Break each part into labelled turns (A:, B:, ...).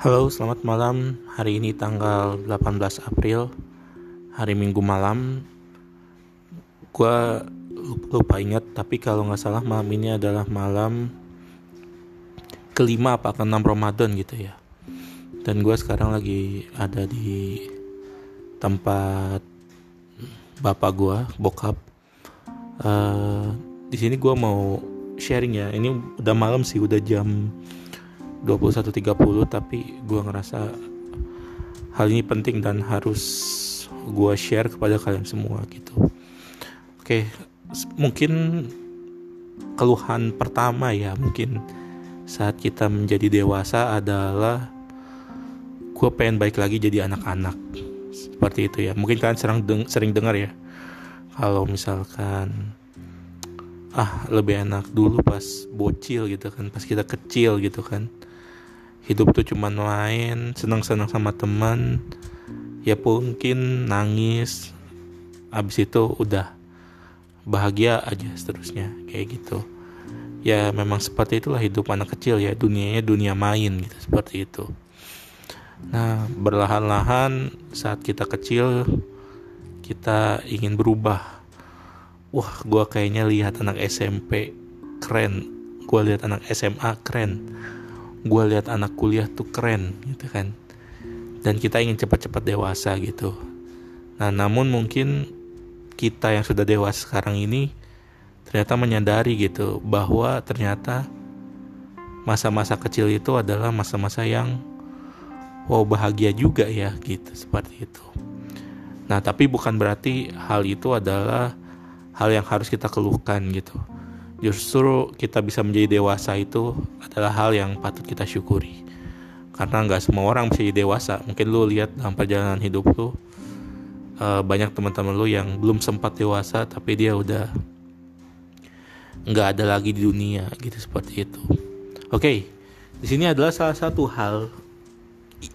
A: Halo, selamat malam. Hari ini tanggal 18 April, hari Minggu malam. Gua lupa ingat, tapi kalau nggak salah malam ini adalah malam kelima apa keenam Ramadan gitu ya. Dan gue sekarang lagi ada di tempat bapak gue, bokap. Uh, di sini gue mau sharing ya. Ini udah malam sih, udah jam 21.30 tapi gue ngerasa hal ini penting dan harus gue share kepada kalian semua gitu. Oke mungkin keluhan pertama ya mungkin saat kita menjadi dewasa adalah gue pengen baik lagi jadi anak-anak. Seperti itu ya. Mungkin kalian sering deng sering dengar ya kalau misalkan ah lebih enak dulu pas bocil gitu kan pas kita kecil gitu kan hidup tuh cuma main senang-senang sama teman ya mungkin nangis abis itu udah bahagia aja seterusnya kayak gitu. Ya memang seperti itulah hidup anak kecil ya dunianya dunia main gitu seperti itu. Nah berlahan-lahan saat kita kecil kita ingin berubah. Wah gue kayaknya lihat anak SMP keren. Gue lihat anak SMA keren gue lihat anak kuliah tuh keren gitu kan. Dan kita ingin cepat-cepat dewasa gitu. Nah namun mungkin kita yang sudah dewasa sekarang ini ternyata menyadari gitu bahwa ternyata masa-masa kecil itu adalah masa-masa yang wow bahagia juga ya gitu seperti itu. Nah tapi bukan berarti hal itu adalah hal yang harus kita keluhkan gitu justru kita bisa menjadi dewasa itu adalah hal yang patut kita syukuri. Karena nggak semua orang bisa jadi dewasa. Mungkin lu lihat dalam perjalanan hidup lu uh, banyak teman-teman lu yang belum sempat dewasa tapi dia udah nggak ada lagi di dunia gitu seperti itu. Oke di sini adalah salah satu hal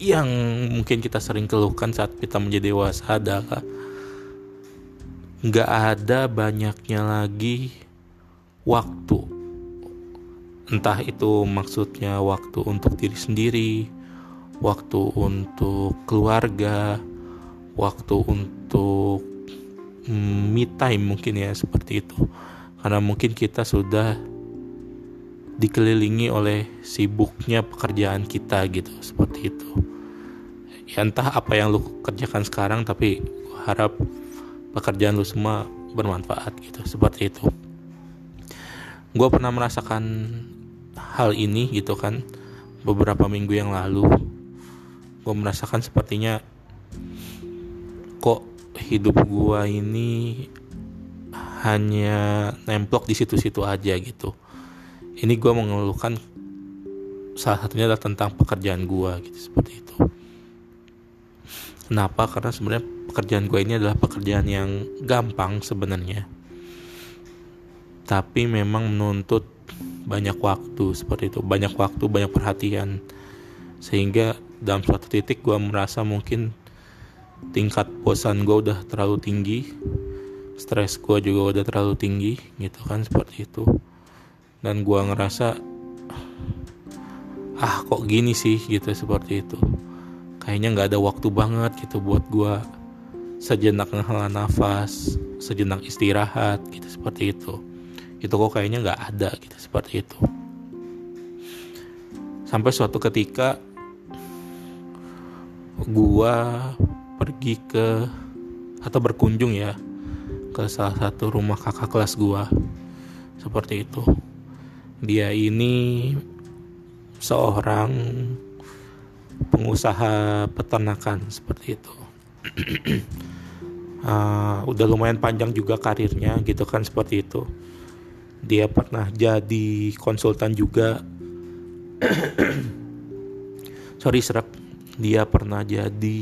A: yang mungkin kita sering keluhkan saat kita menjadi dewasa adalah nggak ada banyaknya lagi waktu. Entah itu maksudnya waktu untuk diri sendiri waktu untuk keluarga waktu untuk mm, me time mungkin ya seperti itu. Karena mungkin kita sudah dikelilingi oleh sibuknya pekerjaan kita gitu seperti itu. Ya entah apa yang lu kerjakan sekarang tapi harap pekerjaan lu semua bermanfaat gitu seperti itu gue pernah merasakan hal ini gitu kan beberapa minggu yang lalu. Gue merasakan sepertinya kok hidup gue ini hanya nemplok di situ-situ aja gitu. Ini gue mengeluhkan salah satunya adalah tentang pekerjaan gue gitu seperti itu. Kenapa? Karena sebenarnya pekerjaan gue ini adalah pekerjaan yang gampang sebenarnya tapi memang menuntut banyak waktu seperti itu. Banyak waktu banyak perhatian. Sehingga dalam suatu titik gue merasa mungkin tingkat bosan gue udah terlalu tinggi. Stres gue juga udah terlalu tinggi gitu kan seperti itu. Dan gue ngerasa ah kok gini sih? Gitu seperti itu. Kayaknya nggak ada waktu banget gitu buat gue sejenak menghela nafas sejenak istirahat gitu seperti itu itu kok kayaknya nggak ada gitu seperti itu. Sampai suatu ketika gua pergi ke atau berkunjung ya ke salah satu rumah kakak kelas gua. Seperti itu. Dia ini seorang pengusaha peternakan seperti itu. Uh, udah lumayan panjang juga karirnya gitu kan seperti itu dia pernah jadi konsultan juga. Sorry serap. Dia pernah jadi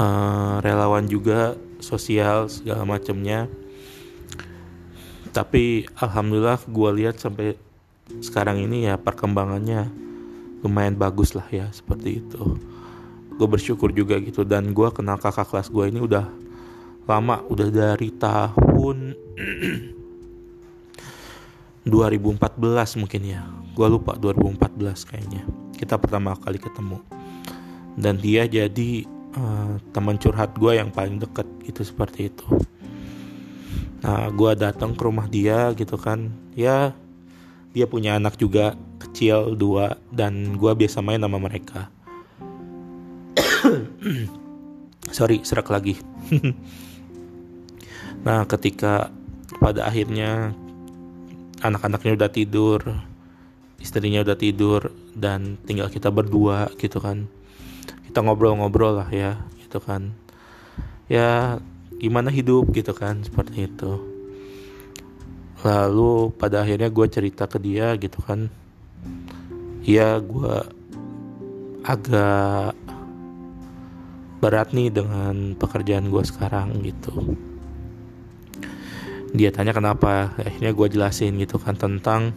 A: uh, relawan juga sosial segala macamnya. Tapi alhamdulillah gue lihat sampai sekarang ini ya perkembangannya lumayan bagus lah ya seperti itu. Gue bersyukur juga gitu dan gue kenal kakak kelas gue ini udah lama udah dari tahun 2014 mungkin ya. Gue lupa 2014 kayaknya. Kita pertama kali ketemu. Dan dia jadi uh, teman curhat gue yang paling deket gitu seperti itu. Nah gue datang ke rumah dia gitu kan. Ya dia punya anak juga kecil dua dan gue biasa main sama mereka. Sorry serak lagi. Nah ketika pada akhirnya anak-anaknya udah tidur istrinya udah tidur dan tinggal kita berdua gitu kan. Kita ngobrol-ngobrol lah ya gitu kan. Ya gimana hidup gitu kan seperti itu. Lalu pada akhirnya gue cerita ke dia gitu kan. Ya gue agak berat nih dengan pekerjaan gue sekarang gitu dia tanya kenapa. Akhirnya gue jelasin gitu kan tentang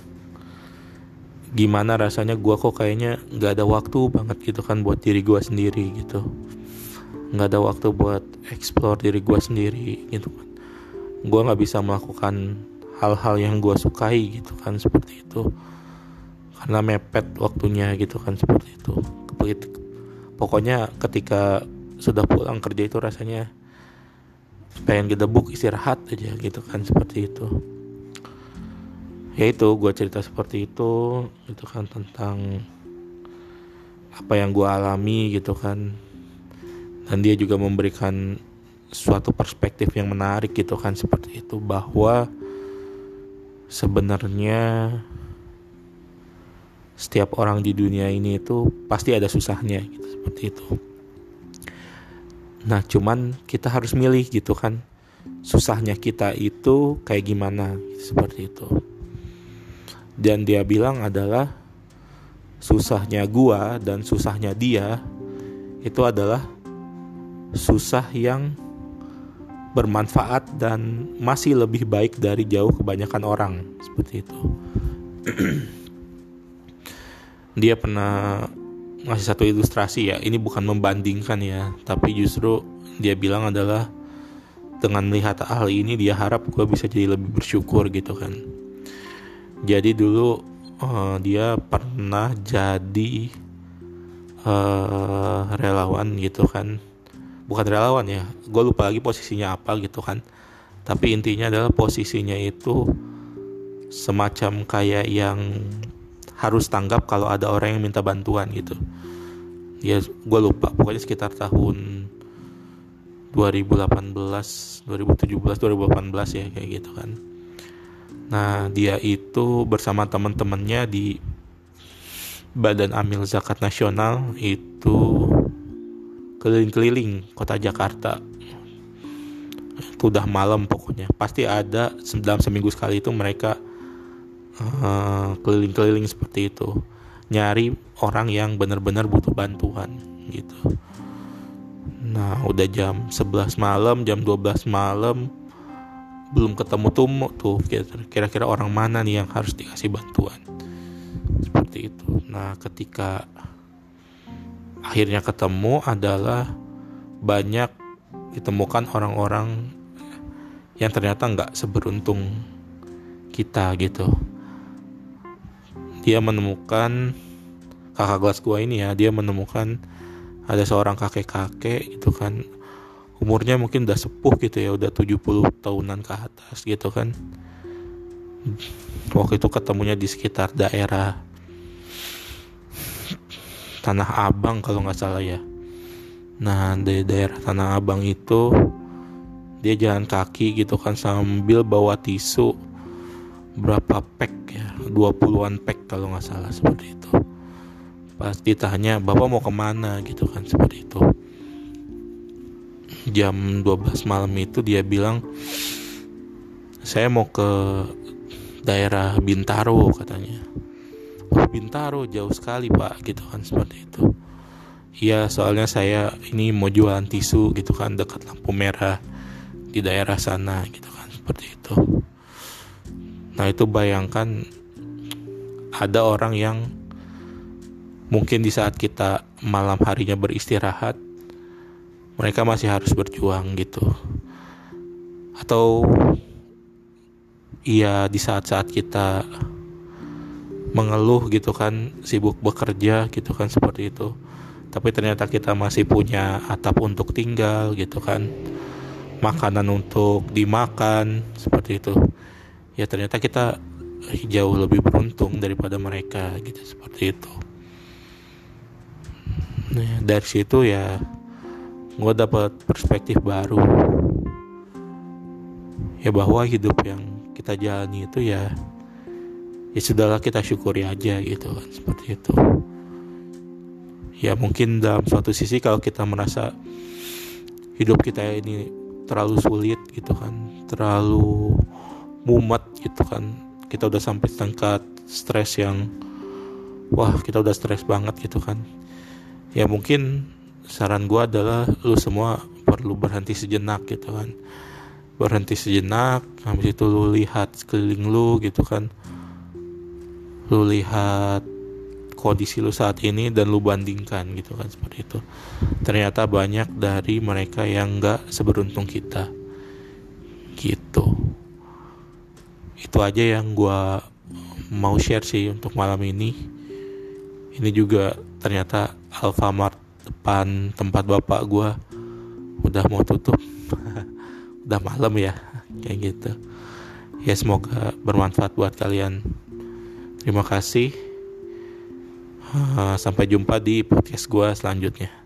A: gimana rasanya gue kok kayaknya nggak ada waktu banget gitu kan buat diri gue sendiri gitu. Nggak ada waktu buat explore diri gue sendiri gitu kan. Gue nggak bisa melakukan hal-hal yang gue sukai gitu kan seperti itu. Karena mepet waktunya gitu kan seperti itu. Pokoknya ketika sudah pulang kerja itu rasanya pengen gedebuk istirahat aja gitu kan seperti itu. Ya itu gue cerita seperti itu itu kan tentang apa yang gue alami gitu kan. Dan dia juga memberikan suatu perspektif yang menarik gitu kan seperti itu. Bahwa sebenarnya setiap orang di dunia ini itu pasti ada susahnya gitu seperti itu nah cuman kita harus milih gitu kan. Susahnya kita itu kayak gimana? Seperti itu. Dan dia bilang adalah susahnya gua dan susahnya dia itu adalah susah yang bermanfaat dan masih lebih baik dari jauh kebanyakan orang. Seperti itu. dia pernah ngasih satu ilustrasi ya. Ini bukan membandingkan ya, tapi justru dia bilang adalah dengan melihat hal ini dia harap gue bisa jadi lebih bersyukur gitu kan. Jadi dulu uh, dia pernah jadi uh, relawan gitu kan. Bukan relawan ya gue lupa lagi posisinya apa gitu kan. Tapi intinya adalah posisinya itu semacam kayak yang harus tanggap kalau ada orang yang minta bantuan gitu ya gue lupa pokoknya sekitar tahun 2018 2017 2018 ya kayak gitu kan Nah, dia itu bersama teman-temannya di Badan Amil Zakat Nasional itu keliling-keliling kota Jakarta. Itu udah malam pokoknya. Pasti ada dalam seminggu sekali itu mereka eh, keliling-keliling seperti itu. Nyari orang yang benar-benar butuh bantuan gitu. Nah, udah jam 11 malam, jam 12 malam belum ketemu tuh tuh kira-kira orang mana nih yang harus dikasih bantuan seperti itu nah ketika akhirnya ketemu adalah banyak ditemukan orang-orang yang ternyata nggak seberuntung kita gitu dia menemukan kakak kelas gua ini ya. Dia menemukan ada seorang kakek-kakek itu kan. Umurnya mungkin udah sepuh gitu ya udah 70 tahunan ke atas gitu kan. Waktu itu ketemunya di sekitar daerah Tanah Abang kalau nggak salah ya. Nah di daerah Tanah Abang itu dia jalan kaki gitu kan sambil bawa tisu berapa pack ya? 20-an pack kalau nggak salah seperti itu. Pas ditanya bapak mau ke mana? gitu kan seperti itu. Jam 12 malam itu dia bilang saya mau ke daerah Bintaro katanya. Oh Bintaro jauh sekali pak gitu kan seperti itu. Iya soalnya saya ini mau jualan tisu gitu kan dekat lampu merah di daerah sana gitu kan seperti itu nah itu bayangkan ada orang yang mungkin di saat kita malam harinya beristirahat mereka masih harus berjuang gitu. Atau iya di saat-saat kita mengeluh gitu kan sibuk bekerja gitu kan seperti itu. Tapi ternyata kita masih punya atap untuk tinggal gitu kan makanan untuk dimakan seperti itu ya ternyata kita jauh lebih beruntung daripada mereka gitu seperti itu. Nah, dari situ ya gue dapat perspektif baru. Ya bahwa hidup yang kita jalani itu ya ya sudahlah kita syukuri aja gitu kan seperti itu. Ya mungkin dalam suatu sisi kalau kita merasa hidup kita ini terlalu sulit gitu kan terlalu mumet gitu kan. Kita udah sampai tingkat stres yang wah kita udah stres banget gitu kan. Ya mungkin saran gue adalah lu semua perlu berhenti sejenak gitu kan. Berhenti sejenak habis itu lu lihat sekeliling lu gitu kan. Lu lihat kondisi lu saat ini dan lu bandingkan gitu kan seperti itu. Ternyata banyak dari mereka yang gak seberuntung kita gitu itu aja yang gue mau share sih untuk malam ini ini juga ternyata Alfamart depan tempat bapak gue udah mau tutup udah malam ya kayak gitu ya semoga bermanfaat buat kalian Terima kasih. Uh, sampai jumpa di podcast gue selanjutnya.